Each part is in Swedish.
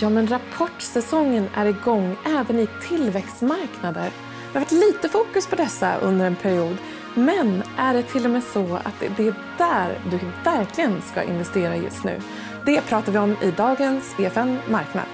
Ja, men rapportsäsongen är igång även i tillväxtmarknader. Det har varit lite fokus på dessa under en period. Men är det till och med så att det är där du verkligen ska investera just nu? Det pratar vi om i dagens EFN Marknad.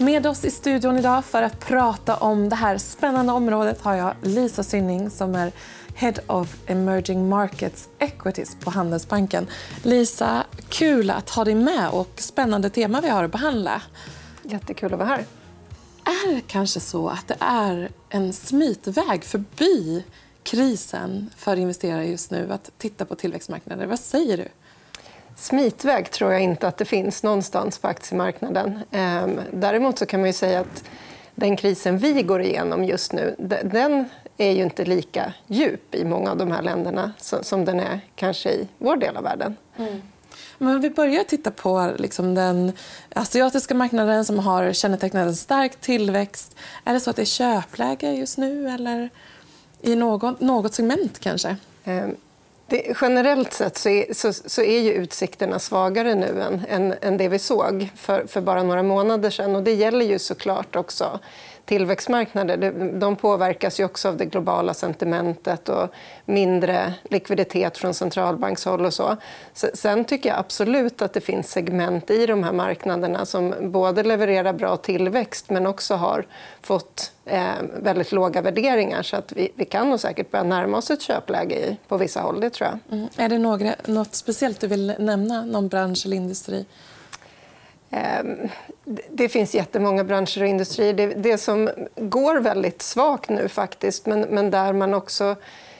Med oss i studion idag för att prata om det här spännande området har jag Lisa Synning som är Head of Emerging Markets Equities på Handelsbanken. Lisa, kul att ha dig med och spännande tema vi har att behandla. Jättekul att vara här. Är det kanske så att det är en smitväg förbi krisen för investerare just nu att titta på tillväxtmarknader? Vad säger du? Smitväg tror jag inte att det finns någonstans på aktiemarknaden. Ehm, däremot så kan man ju säga att den krisen vi går igenom just nu den är ju inte lika djup i många av de här länderna som den är kanske i vår del av världen. Mm. Men vi börjar titta på liksom den asiatiska marknaden som har kännetecknat en stark tillväxt. Är det så att det är köpläge just nu eller i något, något segment kanske? Ehm, det, generellt sett så är, så, så är ju utsikterna svagare nu än, än, än, det vi såg för, för bara några månader sen. Och det gäller ju såklart också tillväxtmarknader de påverkas ju också av det globala sentimentet och mindre likviditet från centralbankshåll. Och så. Sen tycker jag absolut att det finns segment i de här marknaderna som både levererar bra tillväxt men också har fått eh, väldigt låga värderingar. Så att vi, vi kan nog säkert börja närma oss ett köpläge på vissa håll. Det tror jag. Mm. Är det några, något speciellt du vill nämna? Någon bransch eller industri? Ehm, det finns jättemånga branscher och industrier. Det, som går väldigt svagt nu, faktiskt, men, men där man också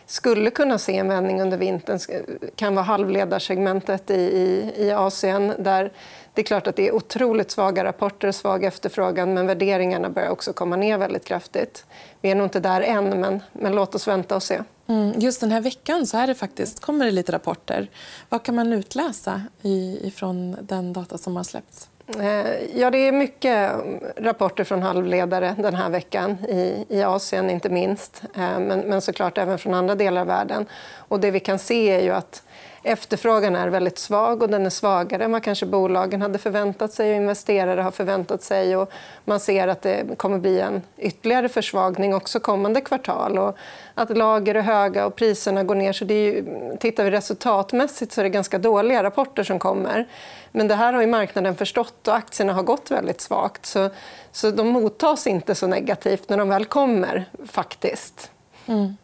skulle kunna se en vändning under vintern kan vara halvledarsegmentet i, i, i Asien. Där det är klart att det är otroligt svaga rapporter och svag efterfrågan men värderingarna börjar också komma ner väldigt kraftigt. Vi är nog inte där än, men, men låt oss vänta och se. Mm, just den här veckan så är det faktiskt, kommer det lite rapporter. Vad kan man utläsa i, ifrån den data som har släppts? Eh, ja, det är mycket rapporter från halvledare den här veckan, i, i Asien inte minst, eh, men, men såklart även från andra delar av världen. Och det vi kan se är ju att efterfrågan är väldigt svag och den är svagare än vad kanske bolagen hade förväntat sig och investerare har förväntat sig. Och man ser att det kommer bli en ytterligare försvagning också kommande kvartal. Och att lager är höga och priserna går ner. Så det är ju, tittar vi resultatmässigt så är det ganska dåliga rapporter som kommer. Men det här har ju marknaden förstått och aktierna har gått väldigt svagt. Så, så de mottas inte så negativt när de väl kommer, faktiskt. Mm.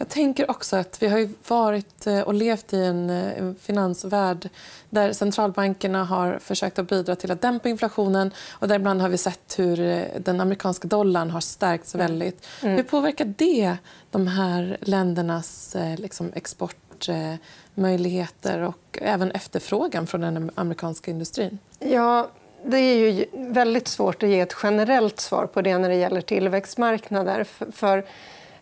Jag tänker också att vi har varit eh, och levt i en eh, finansvärld där centralbankerna har försökt att bidra till att dämpa inflationen. och Däribland har vi sett hur eh, den amerikanska dollarn har stärkts mm. väldigt. Mm. Hur påverkar det de här ländernas liksom, exportmöjligheter och även efterfrågan från den amerikanska industrin? Ja, det är ju väldigt svårt att ge ett generellt svar på det när det gäller tillväxtmarknader. För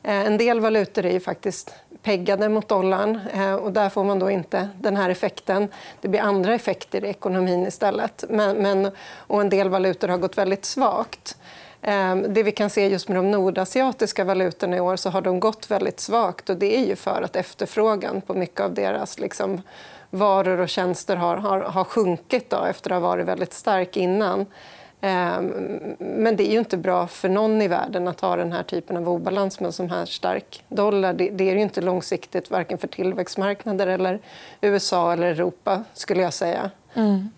Eh, en del valutor är ju faktiskt peggade mot dollarn eh, och där får man då inte den här effekten. Det blir andra effekter i ekonomin istället. Men, men, och en del valutor har gått väldigt svagt. Ehm, det vi kan se just med de nordasiatiska valutorna i år så har de gått väldigt svagt. och Det är ju för att efterfrågan på mycket av deras liksom, varor och tjänster har, har, har sjunkit då, efter att ha varit väldigt stark innan. Ehm, men det är ju inte bra för någon i världen att ha den här typen av obalans med en sån här stark dollar. Det är ju inte långsiktigt varken för tillväxtmarknader eller USA eller Europa. skulle jag säga. Mm.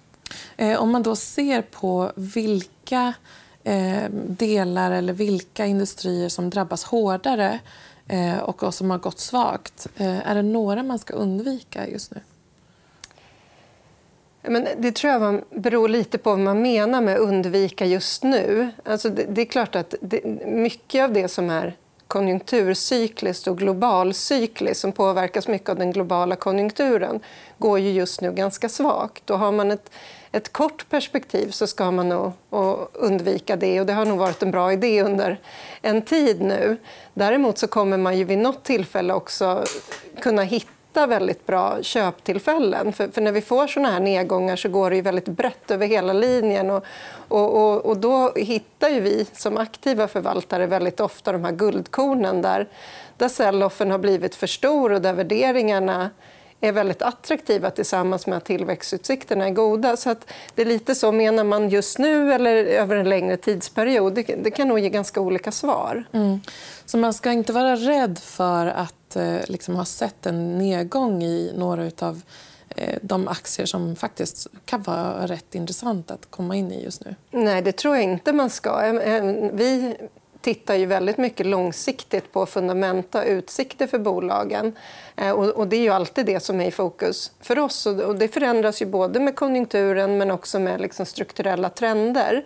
Eh, om man då ser på vilka ehm, delar eller vilka industrier som drabbas hårdare eh, och som har gått svagt, eh, är det några man ska undvika just nu? Men det tror jag beror lite på vad man menar med undvika just nu. Alltså det, det är klart att det, mycket av det som är konjunkturcykliskt och globalcykliskt som påverkas mycket av den globala konjunkturen går ju just nu ganska svagt. Då har man ett, ett kort perspektiv så ska man nog undvika det. och Det har nog varit en bra idé under en tid nu. Däremot så kommer man ju vid nåt tillfälle också kunna hitta hitta väldigt bra köptillfällen. För, för när vi får såna här nedgångar så går det ju väldigt brett över hela linjen. Och, och, och, och då hittar ju vi som aktiva förvaltare väldigt ofta de här guldkornen där, där sell-offen har blivit för stor och där värderingarna är väldigt attraktiva tillsammans med att tillväxtutsikterna är goda. Så att det är lite så, menar man just nu eller över en längre tidsperiod? Det, det kan nog ge ganska olika svar. Mm. Så man ska inte vara rädd för att Eh, liksom, ha sett en nedgång i några av eh, de aktier som faktiskt kan vara rätt intressant att komma in i just nu? Nej, det tror jag inte man ska. Eh, vi tittar ju väldigt mycket långsiktigt på fundamenta och utsikter för bolagen. Och det är ju alltid det som är i fokus för oss. Och det förändras ju både med konjunkturen men också med liksom strukturella trender.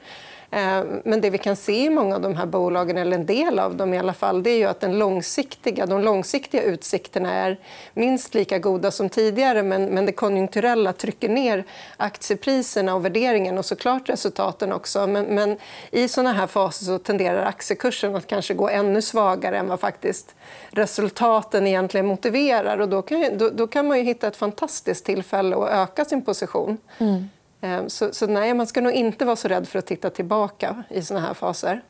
Eh, men det vi kan se i många av de här bolagen, eller en del av dem i alla fall, det är ju att den långsiktiga, de långsiktiga utsikterna är minst lika goda som tidigare men, men det konjunkturella trycker ner aktiepriserna och värderingen och såklart resultaten också. Men, men i såna här faser så tenderar aktiekursen att kanske gå ännu svagare än vad faktiskt resultaten egentligen motiverar. Och då, kan, då, då kan man ju hitta ett fantastiskt tillfälle att öka sin position. Mm. Ehm, så, så, nej, man ska nog inte vara så rädd för att titta tillbaka i såna här faser.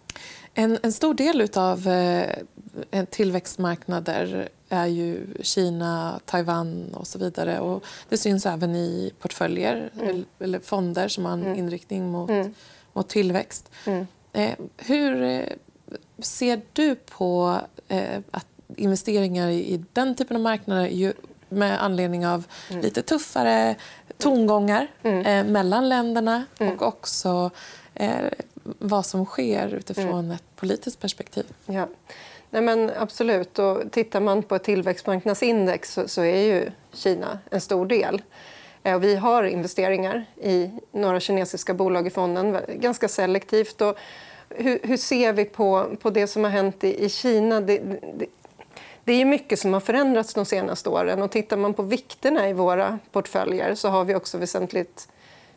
En, en stor del av eh, tillväxtmarknader är ju Kina, Taiwan och så vidare. Och det syns även i portföljer mm. eller fonder som har en mm. inriktning mot, mm. mot tillväxt. Mm. Eh, hur eh, ser du på eh, att investeringar i den typen av marknader med anledning av mm. lite tuffare tongångar mm. eh, mellan länderna mm. och också eh, vad som sker utifrån mm. ett politiskt perspektiv. Ja. Nej, men absolut. Och tittar man på ett tillväxtmarknadsindex så, så är ju Kina en stor del. Eh, vi har investeringar i några kinesiska bolag i fonden, ganska selektivt. Och hur, hur ser vi på, på det som har hänt i, i Kina? Det, det, det är mycket som har förändrats de senaste åren. Och tittar man på vikterna i våra portföljer så har vi också väsentligt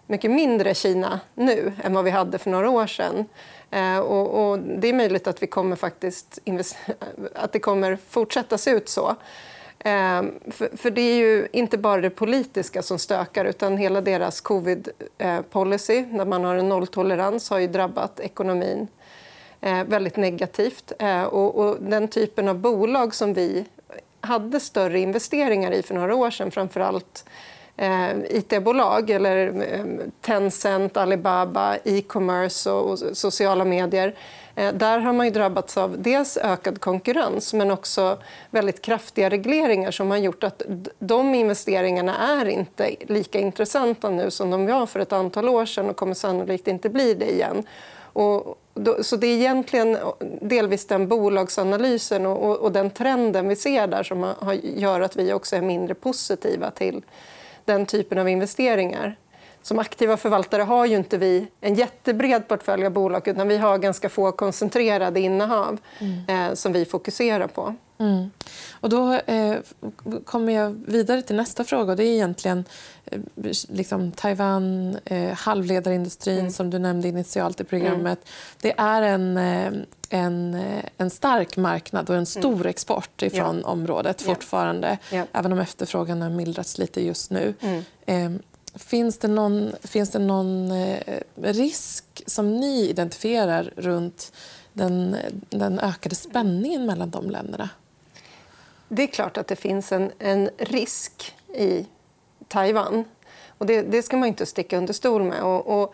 mycket mindre Kina nu än vad vi hade för några år sedan. Eh, och, och, det är möjligt att, vi kommer faktiskt att det kommer fortsätta se ut så. Eh, för, för, det är ju inte bara det politiska som stökar utan hela deras covid-policy, eh, där man har en nolltolerans, har ju drabbat ekonomin Eh, väldigt negativt. Eh, och, och, den typen av bolag som vi hade större investeringar i för några år sedan, framförallt eh, it-bolag eller eh, Tencent, Alibaba, e-commerce och, och, sociala medier. Eh, där har man ju drabbats av dels ökad konkurrens men också väldigt kraftiga regleringar som har gjort att de investeringarna är inte lika intressanta nu som de var för ett antal år sedan och kommer sannolikt inte bli det igen. Och då, så det är egentligen delvis den bolagsanalysen och, och, och den trenden vi ser där som har, gör att vi också är mindre positiva till den typen av investeringar. Som aktiva förvaltare har ju inte vi en jättebred portfölj av bolag utan vi har ganska få koncentrerade innehav mm. eh, som vi fokuserar på. Mm. Och då eh, kommer jag vidare till nästa fråga. Det är egentligen eh, liksom Taiwan, eh, halvledarindustrin mm. som du nämnde initialt i programmet. Mm. Det är en, eh, en, eh, en stark marknad och en mm. stor export ifrån ja. området fortfarande. Ja. Även om efterfrågan har mildrats lite just nu. Mm. Eh, finns det någon, finns det någon risk som ni identifierar runt den, den ökade spänningen mellan de länderna? Det är klart att det finns en, en risk i Taiwan. Och det, det, ska man inte sticka under stol med. Och, och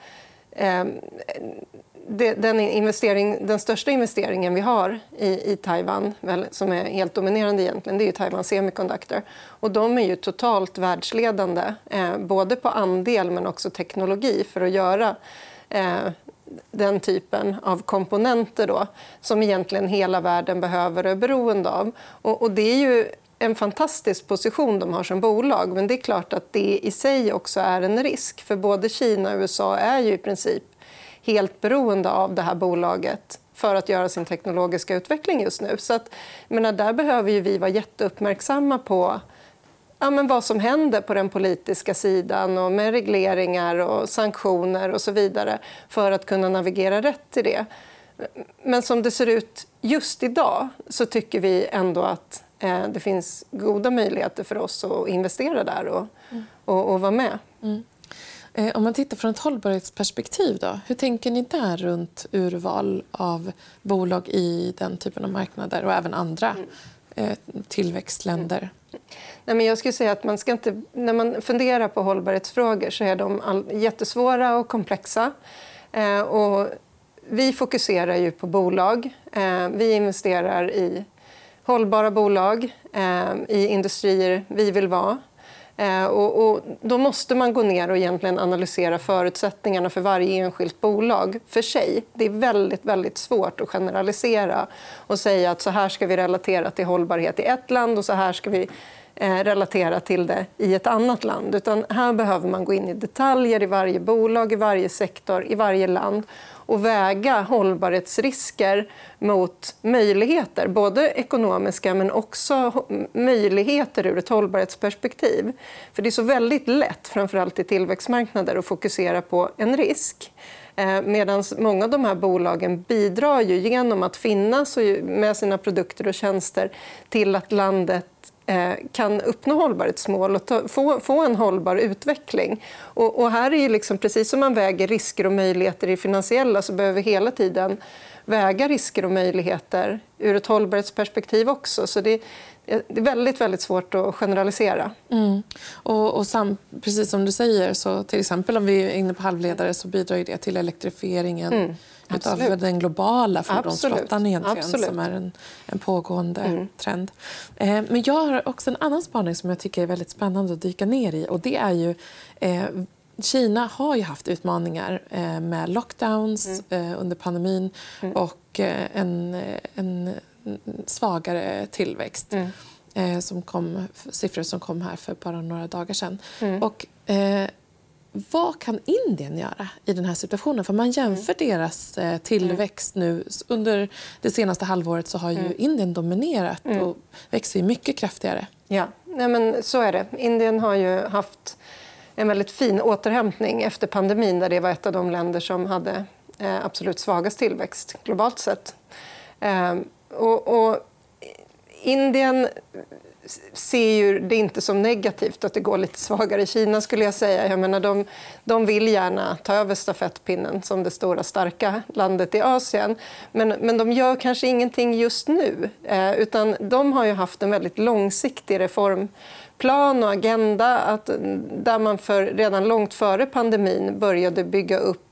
eh, det, den, investering, den största investeringen vi har i, i Taiwan, väl, som är helt dominerande egentligen, det är ju Taiwan Semiconductor. Och de är ju totalt världsledande, eh, både på andel men också teknologi för att göra eh, den typen av komponenter då, som egentligen hela världen behöver och är beroende av. Och, och, det är ju en fantastisk position de har som bolag men det är klart att det i sig också är en risk för både Kina och USA är ju i princip helt beroende av det här bolaget för att göra sin teknologiska utveckling just nu. Så att, menar, där behöver ju vi vara jätteuppmärksamma på ja, men vad som händer på den politiska sidan och med regleringar och sanktioner och så vidare för att kunna navigera rätt i det. Men som det ser ut just idag så tycker vi ändå att eh, det finns goda möjligheter för oss att investera där och, mm. och, och vara med. Mm. Eh, om man tittar från ett hållbarhetsperspektiv, då, hur tänker ni där runt urval av bolag i den typen av marknader och även andra mm Eh, tillväxtländer? Nej, men jag skulle säga att man ska inte, när man funderar på hållbarhetsfrågor så är de all, jättesvåra och komplexa. Eh, och vi fokuserar ju på bolag. Eh, vi investerar i hållbara bolag, eh, i industrier vi vill vara. Eh, och, och, då måste man gå ner och egentligen analysera förutsättningarna för varje enskilt bolag för sig. Det är väldigt, väldigt svårt att generalisera och säga att så här ska vi relatera till hållbarhet i ett land och så här ska vi Eh, relatera till det i ett annat land. Utan här behöver man gå in i detaljer i varje bolag, i varje sektor, i varje land och väga hållbarhetsrisker mot möjligheter. Både ekonomiska, men också möjligheter ur ett hållbarhetsperspektiv. För Det är så väldigt lätt, framförallt i tillväxtmarknader, att fokusera på en risk. Eh, Medan många av de här bolagen bidrar ju genom att finnas med sina produkter och tjänster till att landet kan uppnå hållbarhetsmål och ta, få, få en hållbar utveckling. Och, och här är ju liksom, precis som man väger risker och möjligheter i finansiella så behöver vi hela tiden väga risker och möjligheter ur ett hållbarhetsperspektiv också. Så det, det är väldigt, väldigt svårt att generalisera. Mm. Och, och sam, precis som du säger, så till exempel om vi är inne på halvledare så bidrar det till elektrifieringen mm av den globala fordonsflottan egentligen, Absolut. som är en, en pågående mm. trend. Eh, men jag har också en annan spaning som jag tycker är väldigt spännande att dyka ner i. Och det är ju, eh, Kina har ju haft utmaningar eh, med lockdowns mm. Eh, under pandemin mm. och eh, en, en svagare tillväxt. Mm. Eh, som kom, siffror som kom här för bara några dagar sedan. Mm. Och, vad kan Indien göra i den här situationen? För man jämför mm. deras eh, tillväxt nu. Under det senaste halvåret så har ju mm. Indien dominerat mm. och växer mycket kraftigare. Ja, Nej, men så är det. Indien har ju haft en väldigt fin återhämtning efter pandemin där det var ett av de länder som hade eh, absolut svagast tillväxt globalt sett. Eh, och, och Indien ser ju det inte som negativt att det går lite svagare i Kina. skulle jag säga. Jag menar, de, de vill gärna ta över stafettpinnen som det stora, starka landet i Asien. Men, men de gör kanske ingenting just nu. Eh, utan De har ju haft en väldigt långsiktig reformplan och agenda att, där man för, redan långt före pandemin började bygga upp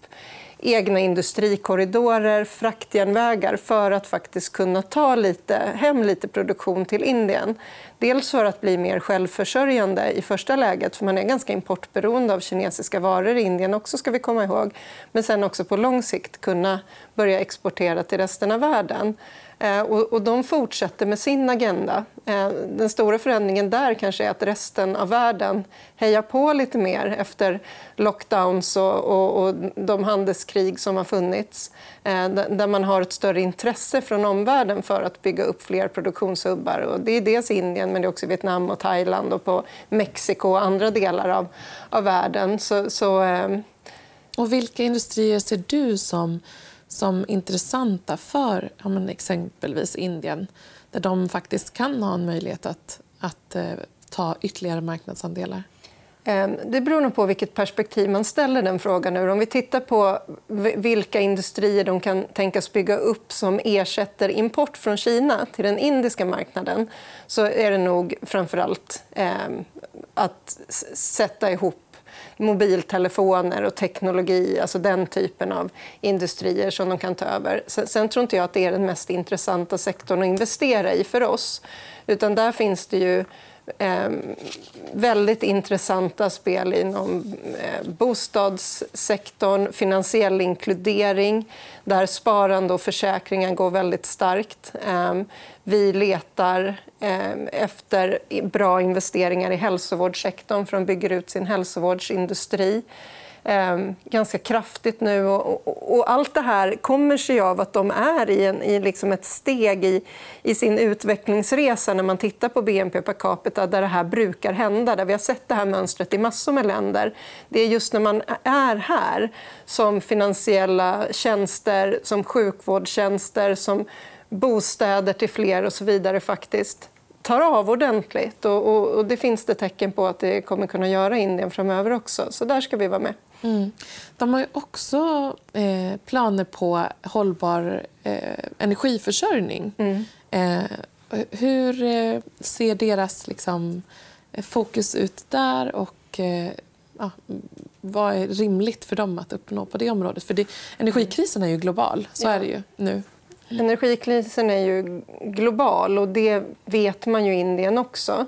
egna industrikorridorer, fraktjärnvägar för att faktiskt kunna ta lite, hem lite produktion till Indien. Dels för att bli mer självförsörjande i första läget, för man är ganska importberoende av kinesiska varor i Indien också, ska vi komma ihåg. Men sen också på lång sikt kunna börja exportera till resten av världen. Eh, och, de fortsätter med sin agenda. Eh, den stora förändringen där kanske är att resten av världen hejar på lite mer efter lockdowns och, och, och de handelskrig som har funnits. Eh, där man har ett större intresse från omvärlden för att bygga upp fler produktionshubbar. Och det är dels Indien, men det är också Vietnam och Thailand och på Mexiko och andra delar av, av världen. Så, så och vilka industrier ser du som som intressanta för ja, men exempelvis Indien där de faktiskt kan ha en möjlighet att, att eh, ta ytterligare marknadsandelar? Ehm, det beror nog på vilket perspektiv man ställer den frågan ur. Om vi tittar på vilka industrier de kan tänkas bygga upp som ersätter import från Kina till den indiska marknaden så är det nog framför allt eh, att sätta ihop mobiltelefoner och teknologi, alltså den typen av industrier som de kan ta över. Sen, tror inte jag att det är den mest intressanta sektorn att investera i för oss. Utan där finns det ju eh, väldigt intressanta spel inom eh, bostadssektorn, finansiell inkludering där sparande och försäkringar går väldigt starkt. Eh, vi letar eh, efter bra investeringar i hälsovårdssektorn för de bygger ut sin hälsovårdsindustri eh, ganska kraftigt nu. Och, och, och, allt det här kommer sig av att de är i, en, i liksom ett steg i, i sin utvecklingsresa när man tittar på BNP per capita där det här brukar hända. Där vi har sett det här mönstret i massor med länder. Det är just när man är här som finansiella tjänster, som sjukvårdstjänster, som bostäder till fler och så vidare faktiskt tar av ordentligt. Och, och, och, det finns det tecken på att det kommer kunna göra Indien framöver också. Så där ska vi vara med. Mm. De har också eh, planer på hållbar eh, energiförsörjning. Mm. Eh, Hur ser deras liksom, fokus ut där och ja, vad är rimligt för dem att uppnå på det området? För det, energikrisen är ju global, så ja. är det ju nu. Energikrisen är ju global och det vet man ju i Indien också.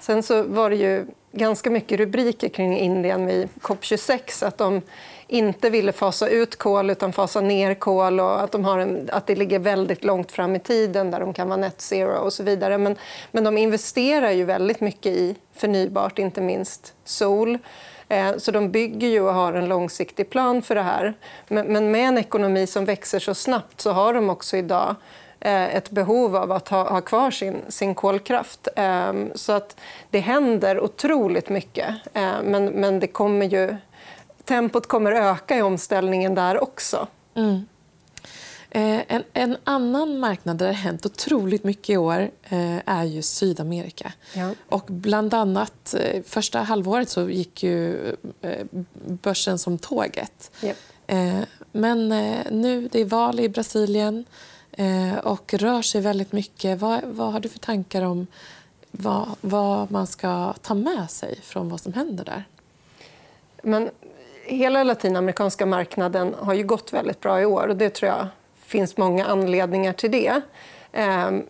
Sen så var det ju ganska mycket rubriker kring Indien vid COP26 att de inte ville fasa ut kol utan fasa ner kol och att, de har en, att det ligger väldigt långt fram i tiden där de kan vara net zero och så vidare. Men, men de investerar ju väldigt mycket i förnybart, inte minst sol. Eh, så de bygger ju och har en långsiktig plan för det här. Men med en ekonomi som växer så snabbt så har de också idag eh, ett behov av att ha, ha kvar sin, sin kolkraft. Ehm, så att det händer otroligt mycket. Eh, men, men det kommer ju, tempot kommer öka i omställningen där också. Mm. Eh, en, en, annan marknad där det har hänt otroligt mycket i år eh, är ju Sydamerika. Ja. Och bland annat eh, första halvåret så gick ju börsen som tåget. Ja. Men nu det är val i Brasilien och rör sig väldigt mycket. Vad, vad har du för tankar om vad, vad, man ska ta med sig från vad som händer där? Men hela latinamerikanska marknaden har ju gått väldigt bra i år och det tror jag finns många anledningar till det. Ehm,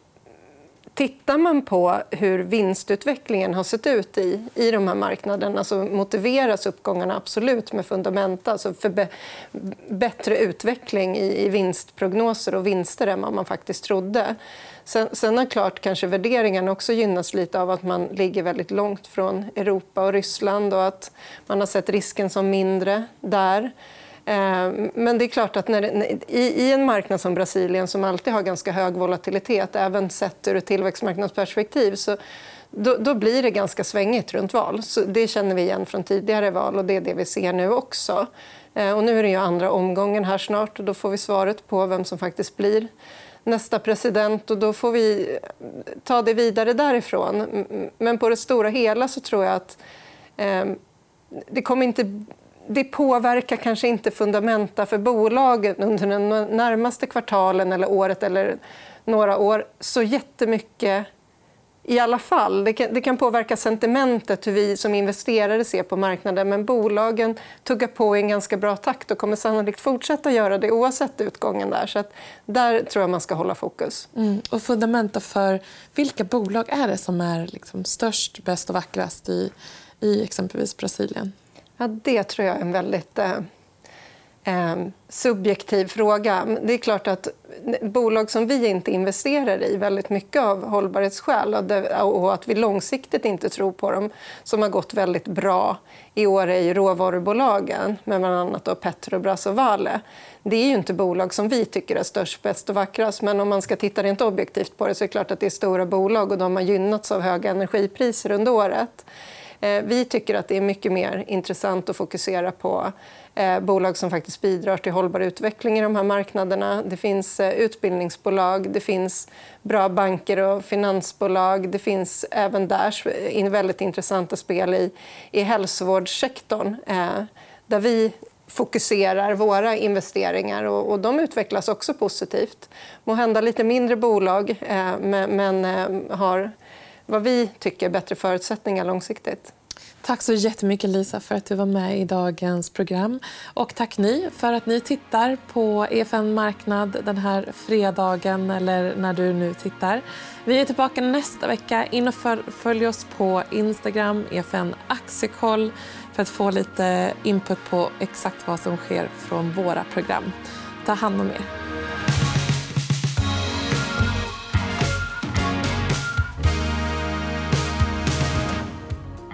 tittar man på hur vinstutvecklingen har sett ut i, i de här marknaderna så motiveras uppgångarna absolut med fundamenta, alltså för be, bättre utveckling i, i vinstprognoser och vinster än vad man faktiskt trodde. Sen, sen har klart kanske värderingen också gynnas lite av att man ligger väldigt långt från Europa och Ryssland och att man har sett risken som mindre där. Ehm, men det är klart att när, i, en marknad som Brasilien som alltid har ganska hög volatilitet, även sett ur ett tillväxtmarknadsperspektiv, så då, då, blir det ganska svängigt runt val. Så det känner vi igen från tidigare val och det är det vi ser nu också. Ehm, och nu är det ju andra omgången här snart och då får vi svaret på vem som faktiskt blir nästa president och då får vi eh, ta det vidare därifrån. Men på det stora hela så tror jag att eh, det kommer inte det påverkar kanske inte fundamenta för bolagen under de närmaste kvartalen eller året eller några år så jättemycket i alla fall. Det kan, det kan, påverka sentimentet, hur vi som investerare ser på marknaden men bolagen tuggar på i en ganska bra takt och kommer sannolikt fortsätta göra det oavsett utgången. där. Så att där tror jag man ska hålla fokus. Mm. Och fundamenta för vilka bolag är det som är liksom störst, bäst och vackrast i, i exempelvis Brasilien? Ja, det tror jag är en väldigt eh, eh, subjektiv fråga. Det är klart att bolag som vi inte investerar i väldigt mycket av hållbarhetsskäl och att vi långsiktigt inte tror på dem, som har gått väldigt bra i år är råvarubolagen med bland annat då Petrobras och Vale. Det är ju inte bolag som vi tycker är störst, bäst och vackrast men om man ska titta rent objektivt på det så är det klart att det är stora bolag och de har gynnats av höga energipriser under året. Eh, vi tycker att det är mycket mer intressant att fokusera på eh, bolag som faktiskt bidrar till hållbar utveckling i de här marknaderna. Det finns eh, utbildningsbolag, det finns bra banker och finansbolag. Det finns även där väldigt intressanta spel i, i hälsovårdssektorn där vi fokuserar våra investeringar och, och de utvecklas också positivt. Må hända lite mindre bolag men, men har vad vi tycker bättre förutsättningar långsiktigt. Tack så jättemycket Lisa för att du var med i dagens program. Och tack ni för att ni tittar på EFN Marknad den här fredagen eller när du nu tittar. Vi är tillbaka nästa vecka. In och följ oss på Instagram, EFN Aktiekoll för att få lite input på exakt vad som sker från våra program. Ta hand om er.